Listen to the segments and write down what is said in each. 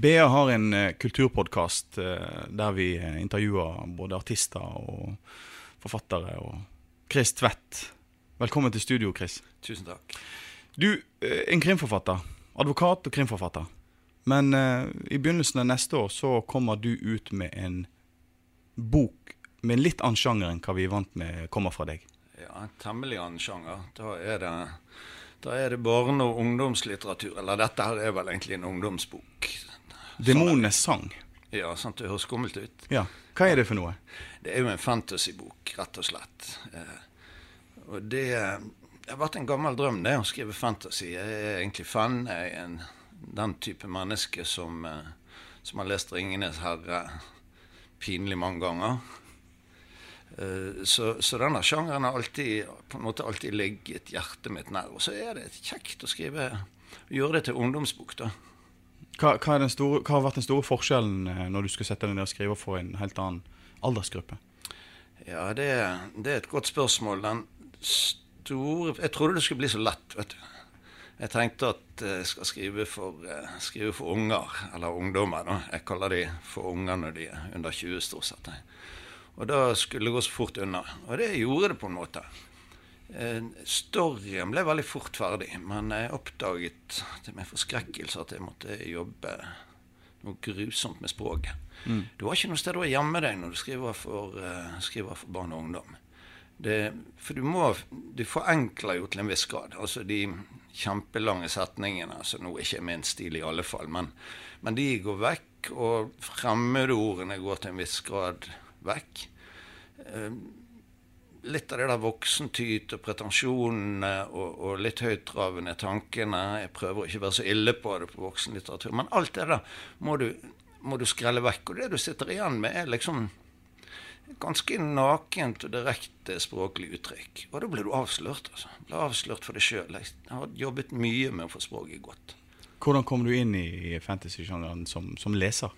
BA har en uh, kulturpodkast der vi eh, intervjuer både artister og forfattere. og Chris Tvedt, velkommen til studio, Chris. Tusen takk. Du en krimforfatter. Advokat og krimforfatter. Men eh, i begynnelsen av neste år så kommer du ut med en bok med en litt annen sjanger enn hva vi er vant med kommer fra deg. Ja, en temmelig annen sjanger. Da er det, da er det barne- og ungdomslitteratur. Eller dette her er vel egentlig en ungdomsbok. Demonenes sang. Ja, sant, det høres skummelt ut. Ja. Hva er det for noe? Det er jo en fantasybok, rett og slett. Eh, og det, det har vært en gammel drøm, det å skrive fantasy. Jeg er egentlig fan. Jeg er en, den type menneske som, eh, som har lest 'Ringenes herre' pinlig mange ganger. Eh, Så, så denne sjangeren har alltid, på en måte alltid ligget hjertet mitt nær. Og så er det kjekt å skrive gjøre det til ungdomsbok, da. Hva, hva, store, hva har vært den store forskjellen eh, når du skal sette deg ned og skrive for en helt annen aldersgruppe? Ja, det, det er et godt spørsmål. Den store Jeg trodde det skulle bli så lett, vet du. Jeg tenkte at jeg skal skrive for, eh, skrive for unger, eller ungdommer. da. Jeg kaller de for unger når de er under 20, stort sett. Og da skulle det gå så fort unna. Og det gjorde det på en måte. Eh, Storyen ble veldig fort ferdig, men jeg oppdaget til min forskrekkelse at jeg måtte jobbe noe grusomt med språket. Du har ikke noe sted å gjemme deg når du skriver for, uh, skriver for barn og ungdom. Det, for du må Du forenkler jo til en viss grad. Altså de kjempelange setningene, som nå ikke er min stil i alle fall, men, men de går vekk, og fremmedordene går til en viss grad vekk. Eh, litt av det der voksentyt og pretensjonene og, og litt høytravende tankene. Jeg prøver ikke å være så ille på det på voksenlitteratur, men alt det der må du, må du skrelle vekk. Og det du sitter igjen med, er liksom ganske nakent og direkte språklig uttrykk. Og da blir du avslørt. altså. Blir avslørt for deg sjøl. Jeg har jobbet mye med å få språket godt. Hvordan kom du inn i fantasy-sjangeren som, som leser?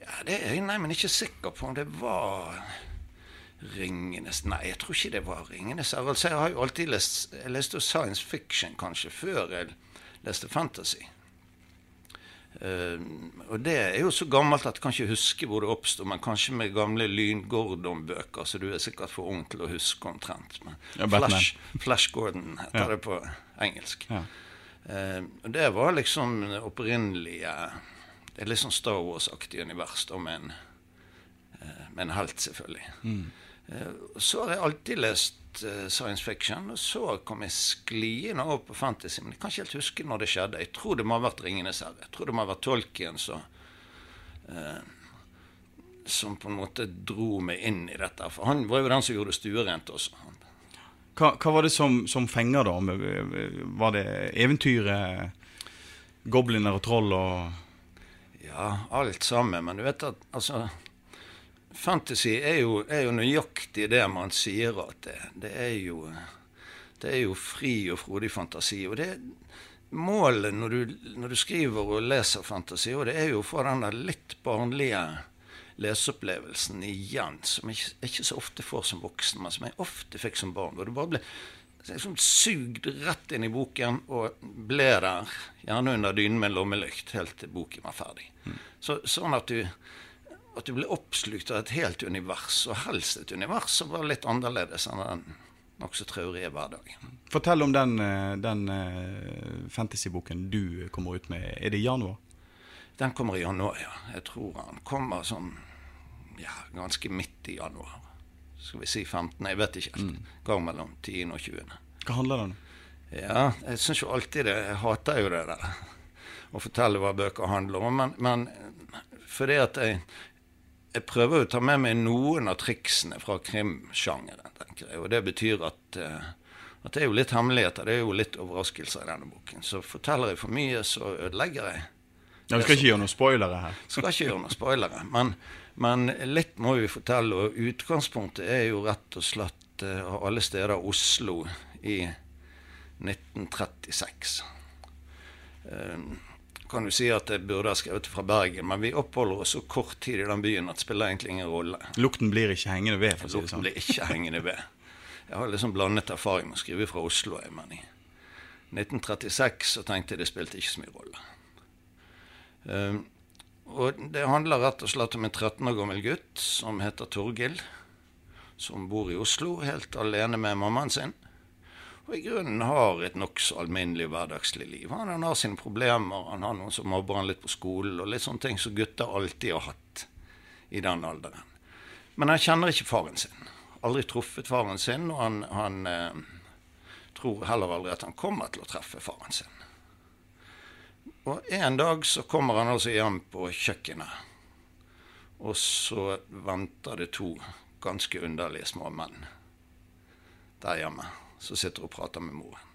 Ja, Det er jeg nei, men ikke sikker på om det var Ringenes Nei, jeg tror ikke det var Ringenes herre. Altså, jeg har jo alltid lest Jeg leste science fiction kanskje før jeg leste fantasy. Uh, og det er jo så gammelt at jeg kan ikke huske hvor det oppsto, men kanskje med gamle Lyn Gordon-bøker, så du er sikkert for ung til å huske omtrent. Men Ja. Flash, Flash Gordon heter Ja. det på engelsk. Ja. Uh, og det var liksom opprinnelige Det er litt sånn Star Wars-aktig univers da, med en, uh, med en helt, selvfølgelig. Eh, så har jeg alltid lest eh, science fiction, og så kom jeg skliende over på fantasy. Men jeg kan ikke helt huske når det skjedde. Jeg tror det må ha vært 'Ringenes herre'. Jeg tror det må ha vært Tolkien som eh, som på en måte dro meg inn i dette. For han var jo den som gjorde stuerent også. Hva, hva var det som, som fenger, da? Var det eventyret, gobliner og troll og Ja, alt sammen. Men du vet at altså Fantasy er jo, er jo nøyaktig det man sier at det. Det er jo, det er jo fri og frodig fantasi. Og det målet når du, når du skriver og leser fantasi, og det er jo å få den der litt barnlige leseopplevelsen igjen, som jeg ikke, så ofte får som voksen, men som jeg ofte fikk som barn. Hvor du bare ble liksom sugd rett inn i boken og ble der, gjerne under dynen med lommelykt, helt til boken var ferdig. Så, sånn at du, at du ble oppslukt av et helt univers, og helst et univers som var litt annerledes enn den nokså traurige hverdagen. Fortell om den, eh, den eh, fantasyboken du kommer ut med. Er det i januar? Den kommer i januar, ja. Jeg tror han kommer sånn ja, ganske midt i januar. Skal vi si 15. Jeg vet ikke helt. Gang mellom 10. og 20. Hva handler det om? Ja, jeg syns jo alltid det Jeg hater jo det der å fortelle hva bøker handler om, men, men fordi at jeg jeg prøver å ta med meg noen av triksene fra krimsjangeren. tenker jeg, Og det betyr at, eh, at det er jo litt hemmeligheter, det er jo litt overraskelser i denne boken. Så forteller jeg for mye, så ødelegger jeg. Ja, vi skal ikke gjøre noen spoilere her. Skal ikke gjøre noen spoilere. Men, men litt må vi fortelle, og utgangspunktet er jo rett og slett eh, av alle steder Oslo i 1936. Eh, kan du si at jeg burde ha skrevet fra Bergen, men vi oppholder oss så kort tid i den byen at det spiller egentlig ingen rolle. Lukten blir ikke hengende ved, for å si det sånn. Lukten blir ikke hengende ved. Jeg har liksom blandet erfaring med å skrive fra Oslo. Jeg, men i 1936 så tenkte jeg det spilte ikke så mye rolle. Um, og det handler rett og slett om en 13 år gammel gutt som heter Torgild, som bor i Oslo helt alene med mammaen sin. Og i grunnen har et nokså alminnelig hverdagslig liv. Han, han har sine problemer, han har noen som mobber han litt på skolen, og litt sånne ting som gutter alltid har hatt i den alderen. Men han kjenner ikke faren sin. Aldri truffet faren sin, og han, han eh, tror heller aldri at han kommer til å treffe faren sin. Og en dag så kommer han altså hjem på kjøkkenet, og så venter det to ganske underlige små menn der hjemme som sitter og prater med moren.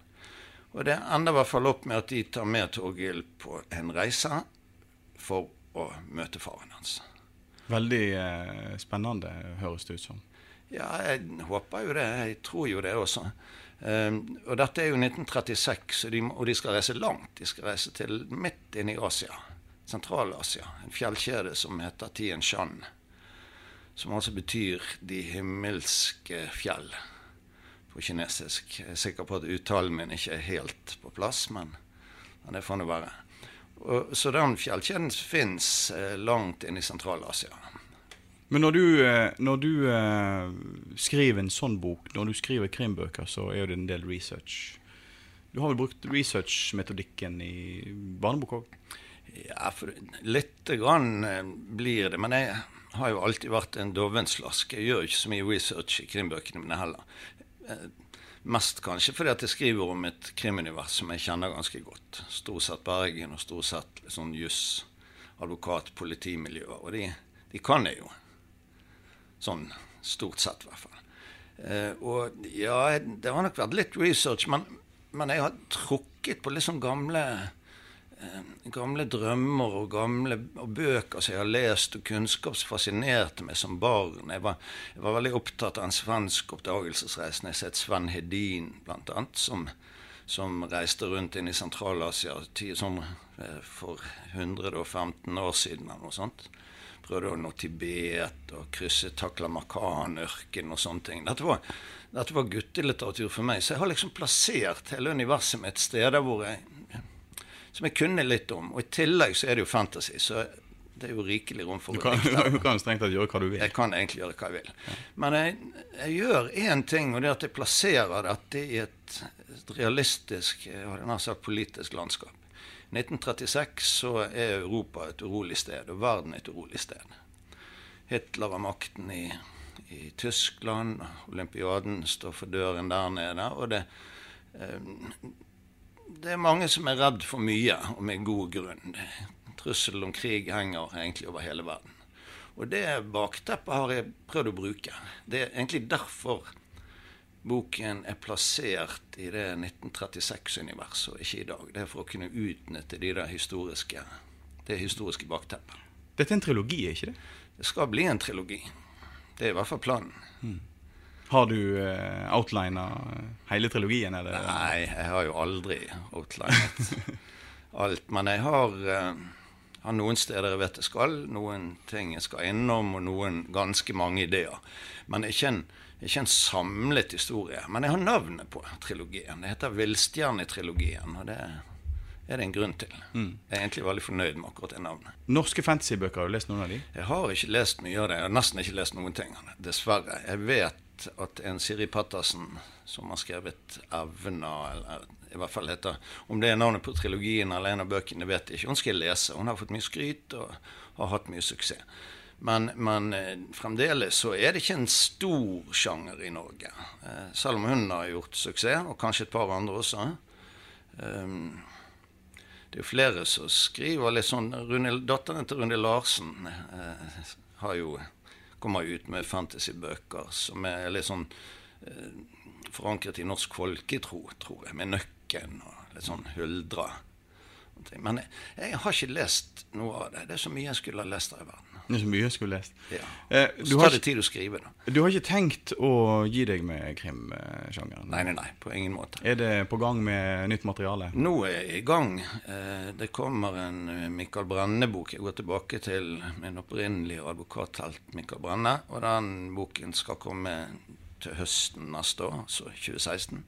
Og det ender i hvert fall opp med at de tar med Torgild på en reise for å møte faren hans. Veldig eh, spennende, høres det ut som. Ja, jeg håper jo det. Jeg tror jo det også. Um, og dette er jo 1936, og de, og de skal reise langt. De skal reise til midt inne i Asia. Sentral-Asia. En fjellkjede som heter Tien Shan. Som altså betyr 'de himmelske fjell' på kinesisk. Jeg er sikker på at uttalen min ikke er helt på plass, men, men det får nå være. Og, så den fjellkjeden fins eh, langt inne i Sentral-Asia. Men når du, eh, når du eh, skriver en sånn bok, når du skriver krimbøker, så er det en del research. Du har vel brukt researchmetodikken i barnebok òg? Ja, for lite grann eh, blir det. Men jeg har jo alltid vært en dovenslask. Jeg gjør ikke så mye research i krimbøkene mine heller. Eh, Mest kanskje fordi at jeg skriver om et krimunivers som jeg kjenner ganske godt. Stort sett Bergen og stort sett sånn juss, advokat, politimiljøer. Og de, de kan jeg jo. Sånn stort sett, i hvert fall. Eh, og ja, det har nok vært litt research, men, men jeg har trukket på litt sånn gamle gamle drømmer og gamle og bøker som jeg har lest, og kunnskap meg som barn. Jeg var, jeg var veldig opptatt av en svensk oppdagelsesreise. Jeg har sett Sven Hedin, blant annet, som, som reiste rundt inn i Sentral-Asia sånn, eh, for 115 år siden eller noe sånt. Prøvde å nå Tibet og krysse Taklamakan-ørkenen og sånne ting. Dette var, dette var guttelitteratur for meg. Så jeg har liksom plassert hele universet mitt steder hvor jeg som jeg kunne litt om. Og i tillegg så er det jo fantasy, så det er jo rikelig rom for Du å kan, dikte. du kan strengt tatt gjøre hva du vil. Jeg kan egentlig gjøre hva jeg vil. Men jeg, jeg gjør én ting, og det er at jeg plasserer dette i et, et realistisk, hadde nær sagt politisk landskap. I 1936 så er Europa et urolig sted, og verden et urolig sted. Hitler har makten i, i Tyskland, olympiaden står for døren der nede, og det eh, det er mange som er redd for mye, og med god grunn. Trusselen om krig henger egentlig over hele verden. Og det bakteppet har jeg prøvd å bruke. Det er egentlig derfor boken er plassert i det 1936-universet, og ikke i dag. Det er for å kunne utnytte de historiske, det historiske bakteppet. Dette er en trilogi, er ikke det? Det skal bli en trilogi. Det er i hvert fall planen. Har du uh, outlina hele trilogien? Eller? Nei, jeg har jo aldri outlinet alt. Men jeg har, uh, har noen steder jeg vet jeg skal, noen ting jeg skal innom, og noen ganske mange ideer. Men ikke en, ikke en samlet historie. Men jeg har navnet på trilogien. Det heter Villstjernetrilogien, og det er det en grunn til. Jeg er egentlig veldig fornøyd med akkurat det navnet. Norske fantasybøker, har du lest noen av de? Jeg har ikke lest mye av det. Jeg har nesten ikke lest noen ting det. Dessverre. Jeg vet at, en Siri Pattersen, som har skrevet 'Evna', eller i hvert fall heter Om det er navnet på trilogien eller en av bøkene, vet jeg ikke. Hun skal lese. Hun har fått mye skryt og har hatt mye suksess. Men, men eh, fremdeles så er det ikke en stor sjanger i Norge. Eh, selv om hun har gjort suksess, og kanskje et par andre også. Um, det er jo flere som skriver litt sånn Datteren til Rune Larsen eh, har jo kommer ut med fantasybøker som er litt sånn eh, forankret i norsk folketro, tror jeg, med Nøkken og litt sånn huldra. Men jeg, jeg, har ikke lest noe av det. Det er så mye jeg skulle ha lest her i verden. Det er så mye jeg skulle lest. Ja. Eh, du, har ikke, tid å skrive, da. du har ikke tenkt å gi deg med krimsjangeren? Nei, nei, nei, på ingen måte. Er det på gang med nytt materiale? Nå er jeg i gang. Eh, det kommer en eh, Michael Brenne-bok. Jeg går tilbake til min opprinnelige advokathelt Michael Brenne. Og den boken skal komme til høsten neste år, altså 2016.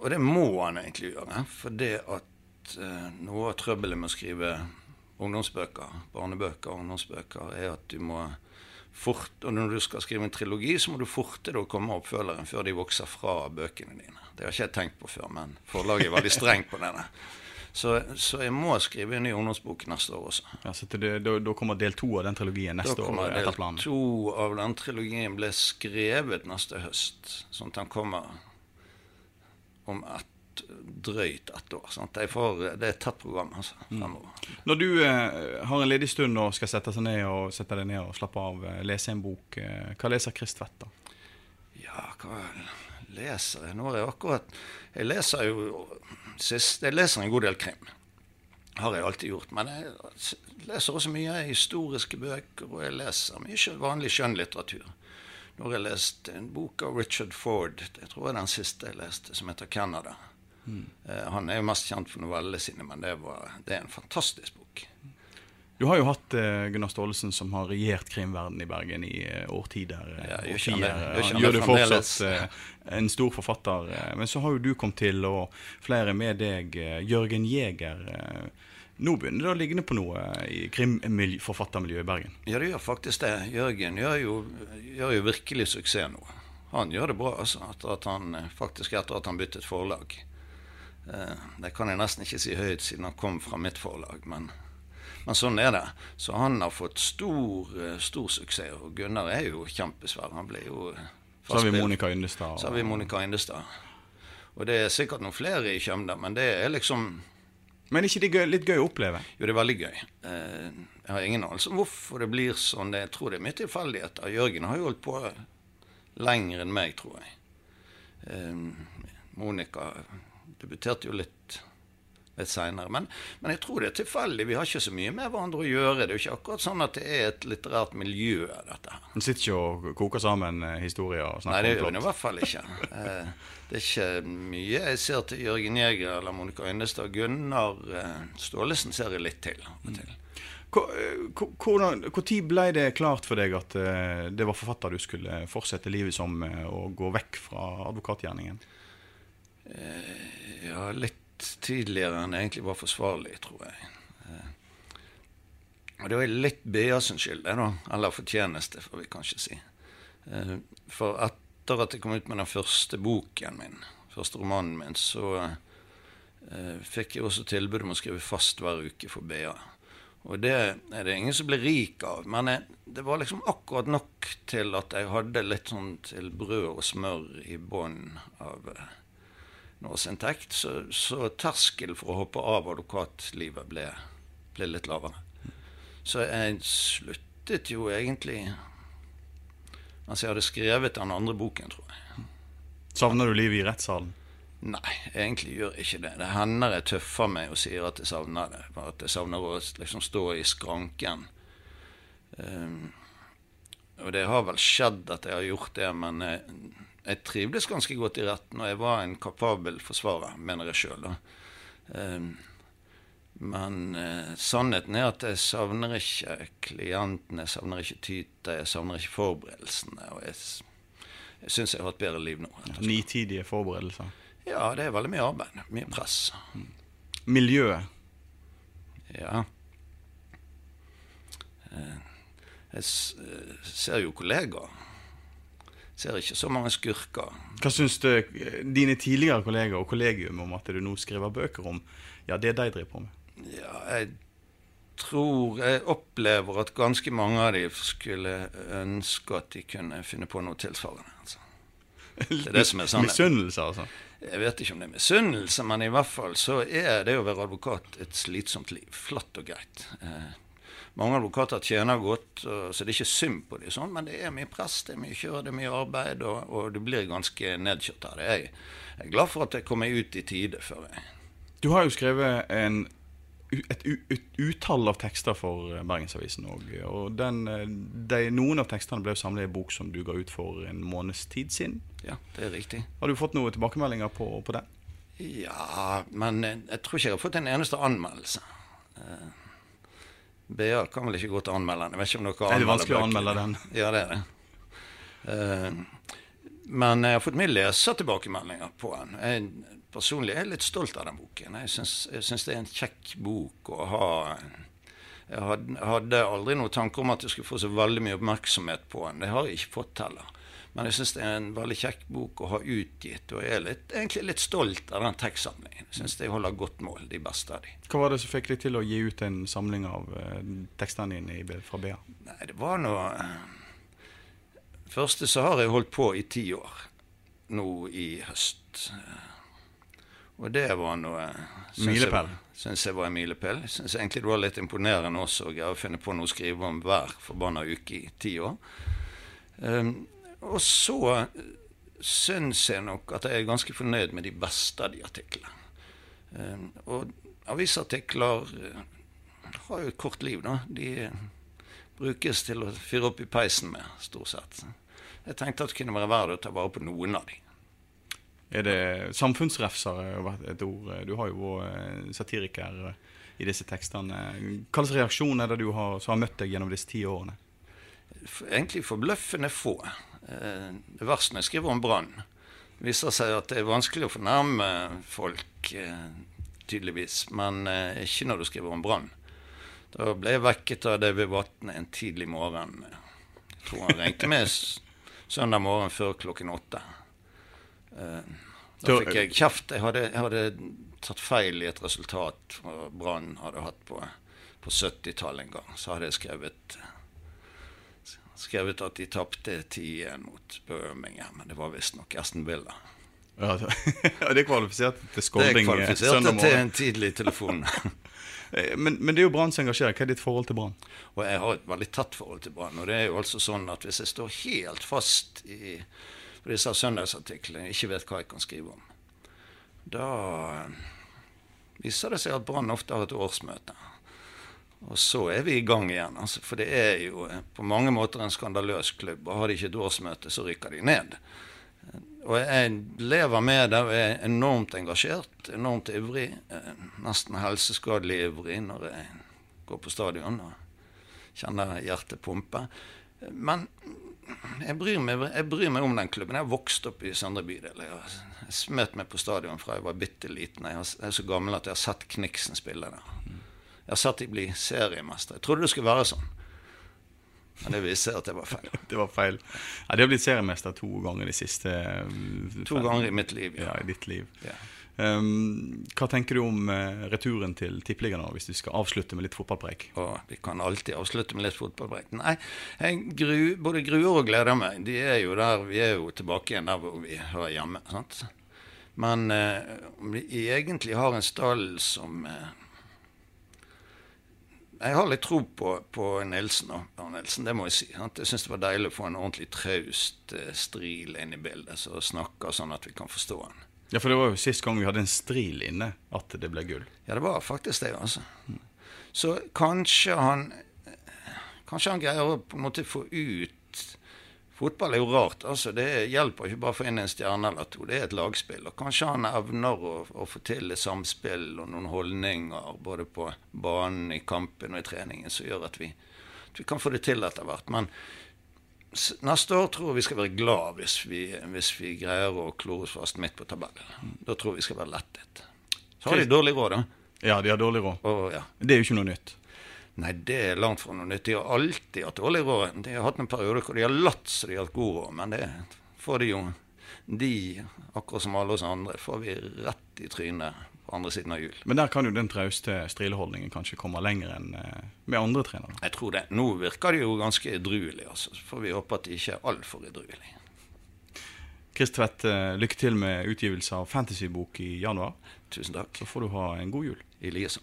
Og det må han egentlig gjøre, for det at noe av trøbbelet med å skrive ungdomsbøker, barnebøker og ungdomsbøker, er at du må fort, og Når du skal skrive en trilogi, så må du forte deg å komme oppfølgeren før de vokser fra bøkene dine. Det har ikke jeg tenkt på før, men forlaget er veldig strengt på denne. Så, så, jeg må skrive en ny ungdomsbok neste år også. Ja, så Da kommer del to av den trilogien neste år? Da kommer del to av den trilogien ble skrevet neste høst. Sånn at den kommer om ett drøyt ett år. Får, det er et tett program altså, mm. Når du eh, har en ledig stund og skal sette, seg ned og, sette deg ned og slappe av, eh, lese en bok, eh, hva leser Chris Tvedt da? Ja, hva leser jeg? Nå har jeg akkurat Jeg leser jo sist, Jeg leser en god del krim. Har jeg alltid gjort. Men jeg leser også mye historiske bøker, og jeg leser mye vanlig skjønnlitteratur. Nå har jeg lest en bok av Richard Ford, jeg tror det er den siste jeg leste, som heter 'Canada'. Mm. han er jo mest kjent for novellene sine, men det, var, det, er en fantastisk bok. Du har jo hatt uh, Gunnar Staalesen som har regjert krimverdenen i Bergen i uh, årtider. Ja, jeg gjør det, han gjør det fortsatt. en stor forfatter. men så har jo du kommet til, og flere med deg, Jørgen Jæger. Nå begynner det å ligne på noe i krimforfattermiljøet i Bergen? Ja, det gjør faktisk det. Jørgen gjør jo, gjør jo virkelig suksess nå. Han gjør det bra, altså, etter at han, faktisk etter at han byttet forlag. Eh, det kan jeg nesten ikke si høyt siden han kom fra mitt forlag, men, men sånn er det. Så han har fått stor, eh, stor suksess. Og Gunnar er jo kjempesvær. Han ble jo Så har vi Monica Yndestad. Så har vi Monica Yndestad. Og det er sikkert noen flere i Kjømda, men det er liksom Men ikke det gøy, litt gøy å oppleve? Jo, det er veldig gøy. Eh, jeg har ingen anelse om hvorfor det blir sånn. Jeg tror det er mye tilfeldigheter. Jørgen har jo holdt på lenger enn meg, tror jeg. Monica debuterte jo litt, litt seinere. Men, men, jeg tror det er tilfeldig. Vi har ikke så mye med hverandre å gjøre. Det er jo ikke akkurat sånn at det er et litterært miljø, dette her. En sitter ikke og koker sammen eh, historier og snakker Nei, det gjør en i hvert fall ikke. Eh, det er ikke mye jeg ser til Jørgen Jæger eller Monica Øynestad. Gunnar eh, Staalesen ser jeg litt til. til. Når ble det klart for deg at det var forfatter du skulle fortsette livet som og gå vekk fra advokatgjerningen? Ja, litt tidligere enn egentlig var forsvarlig, tror jeg. Eh, og det var litt BA sin skyld, det, da. Eller fortjeneste, får vi kanskje si. Eh, for etter at jeg kom ut med den første boken min, første romanen min, så uh, fikk jeg også tilbud om å skrive fast hver uke for BA. Og det er det ingen som blir rik av. Men jeg, det var liksom akkurat nok til at jeg hadde litt sånn til brød og smør i bånn av uh, årsinntekt, så, så terskelen for å hoppe av advokatlivet ble, ble, litt lavere. Så jeg sluttet jo egentlig Altså, jeg hadde skrevet den andre boken, tror jeg. Savner du livet i rettssalen? Nei, egentlig gjør jeg ikke det. Det hender jeg tøffer meg og sier at jeg savner det. For At jeg savner å liksom stå i skranken. Um, og det har vel skjedd at jeg har gjort det, men jeg, jeg trivdes ganske godt i retten, og jeg var en kapabel forsvarer, mener jeg sjøl. Um, men eh, sannheten er at jeg savner ikke klientene, jeg savner ikke Tyta, jeg savner ikke forberedelsene. Og jeg, jeg syns jeg har et bedre liv nå. Nitidige forberedelser? Ja, det er veldig mye arbeid. Mye press. Mm. Miljøet? Ja. Uh, Jeg eh, ser jo kollegaer. Ser ikke så mange skurker. Hva syns du, dine tidligere kolleger og kollegium om at du nå skriver bøker om ja, det de driver på med? Ja, jeg tror Jeg opplever at ganske mange av dem skulle ønske at de kunne finne på noe tilsvarende. Altså. Det er det som er sannheten. Misunnelse, altså. Jeg vet ikke om det er misunnelse, men i hvert fall så er det å være advokat et slitsomt liv. Flatt og greit. Eh, mange advokater tjener godt, så det er ikke synd på dem, sånn, men det er mye press, det er mye kjør, det er mye arbeid, og, og du blir ganske nedkjørt av det. Jeg, jeg er glad for at jeg kom meg ut i tide før jeg Du har jo skrevet en, et, utall av tekster for eh, Bergensavisen òg. Og den, eh, de, noen av tekstene ble samlet i en bok som du ga ut for en måneds tid siden. Ja, det er riktig. Har du fått noen tilbakemeldinger på, på den? Ja, men eh, jeg tror ikke jeg har fått en eneste anmeldelse. BA kan vel ikke gå til anmelderen. Jeg vet ikke om dere Er det anmelder vanskelig å anmelde den? Ja, det er det. Uh, men jeg har fått mye lesertilbakemeldinger på den. Jeg personlig er litt stolt av den boken. Jeg syns, det er en kjekk bok å ha. Jeg hadde aldri noen tanke om at jeg skulle få så veldig mye oppmerksomhet på den. Det har jeg ikke fått heller. Men jeg syns det er en veldig kjekk bok å ha utgitt, og jeg er litt, egentlig litt stolt av den tekstsamlingen. Jeg syns de holder godt mål, de beste av de. Hva var det som fikk deg til å gi ut en samling av eh, tekstene dine fra BA? Nei, det var noe Første så har jeg holdt på i ti år nå i høst. Og det var noe jeg- Milepæl. Syns jeg var en milepæl. Syns egentlig det var litt imponerende også greie å finne på noe å skrive om hver forbanna uke i ti år. Um, og så syns jeg nok at jeg er ganske fornøyd med de beste av de artiklene. Um, og avisartikler eh, har jo et kort liv, da. De eh, brukes til å fyre opp i peisen med, stort sett. Jeg tenkte at det kunne være verdt å ta vare på noen av de. Er det samfunnsrefser har vært et ord? Du har jo vært eh, satiriker eh, i disse tekstene. Hva slags reaksjon er det du har, som har møtt deg gjennom disse ti årene? Egentlig forbløffende få. Eh, er når jeg skriver om brann. Det viser seg at det er vanskelig å fornærme folk, eh, tydeligvis. Men eh, ikke når du skriver om brann. Da ble jeg vekket av det ved vannet en tidlig morgen. Jeg tror han ringte meg søndag morgen før klokken åtte. Eh, Da- fikk jeg kjeft. Jeg hadde, jeg hadde tatt feil i et resultat Brann hadde hatt på, på 70-tallet en gang. Så hadde jeg skrevet skrevet at de tapte 10-1 mot Birmingham. Men det var visstnok Aston Villa. Ja, det- ja, det er kvalifisert til Det skåring eh, kvalifiserte til en tidlig telefon. Eh, Men, men det er jo Brann som engasjerer. Hva er ditt forhold til Brann? Og jeg har et veldig tett forhold til Brann. Og det er jo altså sånn at hvis jeg står helt fast i disse søndagsartiklene, ikke vet hva jeg kan skrive om, da viser det seg at Brann ofte har et årsmøte. Og så er vi i gang igjen. Altså, for det er jo eh, på mange måter en skandaløs klubb. Og har de ikke et årsmøte, så rykker de ned. Og jeg lever med det og er enormt engasjert, enormt ivrig. eh, Nesten helseskadelig ivrig når jeg går på stadion og kjenner hjertet pumpe. Men jeg bryr, meg, jeg bryr meg om den klubben. Jeg har vokst opp i Søndre bydel. Jeg har smet meg på stadion fra jeg var bitte liten. Jeg er så gammel at jeg har sett Kniksen spille der. Jeg har sett de bli seriemestere. Jeg trodde det skulle være sånn. Men det viser seg at det var feil. Det var feil. Ja, De har blitt seriemester to ganger de siste eh, To fem- ganger i mitt liv. Ja, ja i ditt liv. Ja. Um, hva tenker du om uh, returen til Tippeligaen, hvis du skal avslutte med litt fotballpreik? Og vi kan alltid avslutte med litt fotballbrek. Nei, jeg gru, både gruer og gleder meg. De er jo der, Vi er jo tilbake igjen der hvor vi hører hjemme. sant? Men uh, om vi egentlig har en stall som eh, Jeg har litt tro på, på Nilsen og Arne Nilsen, det må jeg si. Jeg syns det var deilig å få en ordentlig traust eh, stril inn i bildet, som snakker sånn at vi kan forstå han. Ja, for det var jo sist gang vi hadde en stril inne at det ble gull. Ja, det var faktisk det, altså. Så kanskje han Kanskje han greier å på en måte få ut Fotball er jo rart. altså Det hjelper ikke bare å få inn en stjerne eller to. Det er et lagspill. Og kanskje han evner å, å få til et samspill og noen holdninger både på banen, i kampen og i treningen som gjør at vi, at vi kan få det til etter hvert. Men neste år tror jeg vi skal være glad hvis vi, hvis vi greier å klore oss fast midt på tabellen. Da tror jeg vi skal være lettet. Så har de dårlig råd, da. Ja, de har dårlig råd. Og ja. Det er jo ikke noe nytt. Nei, det er langt fra noe nytt. De har alltid hatt dårlig råd. De har hatt en periode hvor de har latt så de har hatt god råd, men det får de jo De, akkurat som alle oss andre, får vi rett i trynet på andre siden av jul. Men der kan jo den trauste strileholdningen kanskje komme lenger enn eh, med andre trenere. Jeg tror det. Nå virker de jo ganske edruelige, altså. Så får vi håpe at de ikke er altfor edruelige. Chris Tvedt, eh, lykke til med utgivelse av fantasybok i januar. Tusen takk. Så får du ha en god jul. I likeså.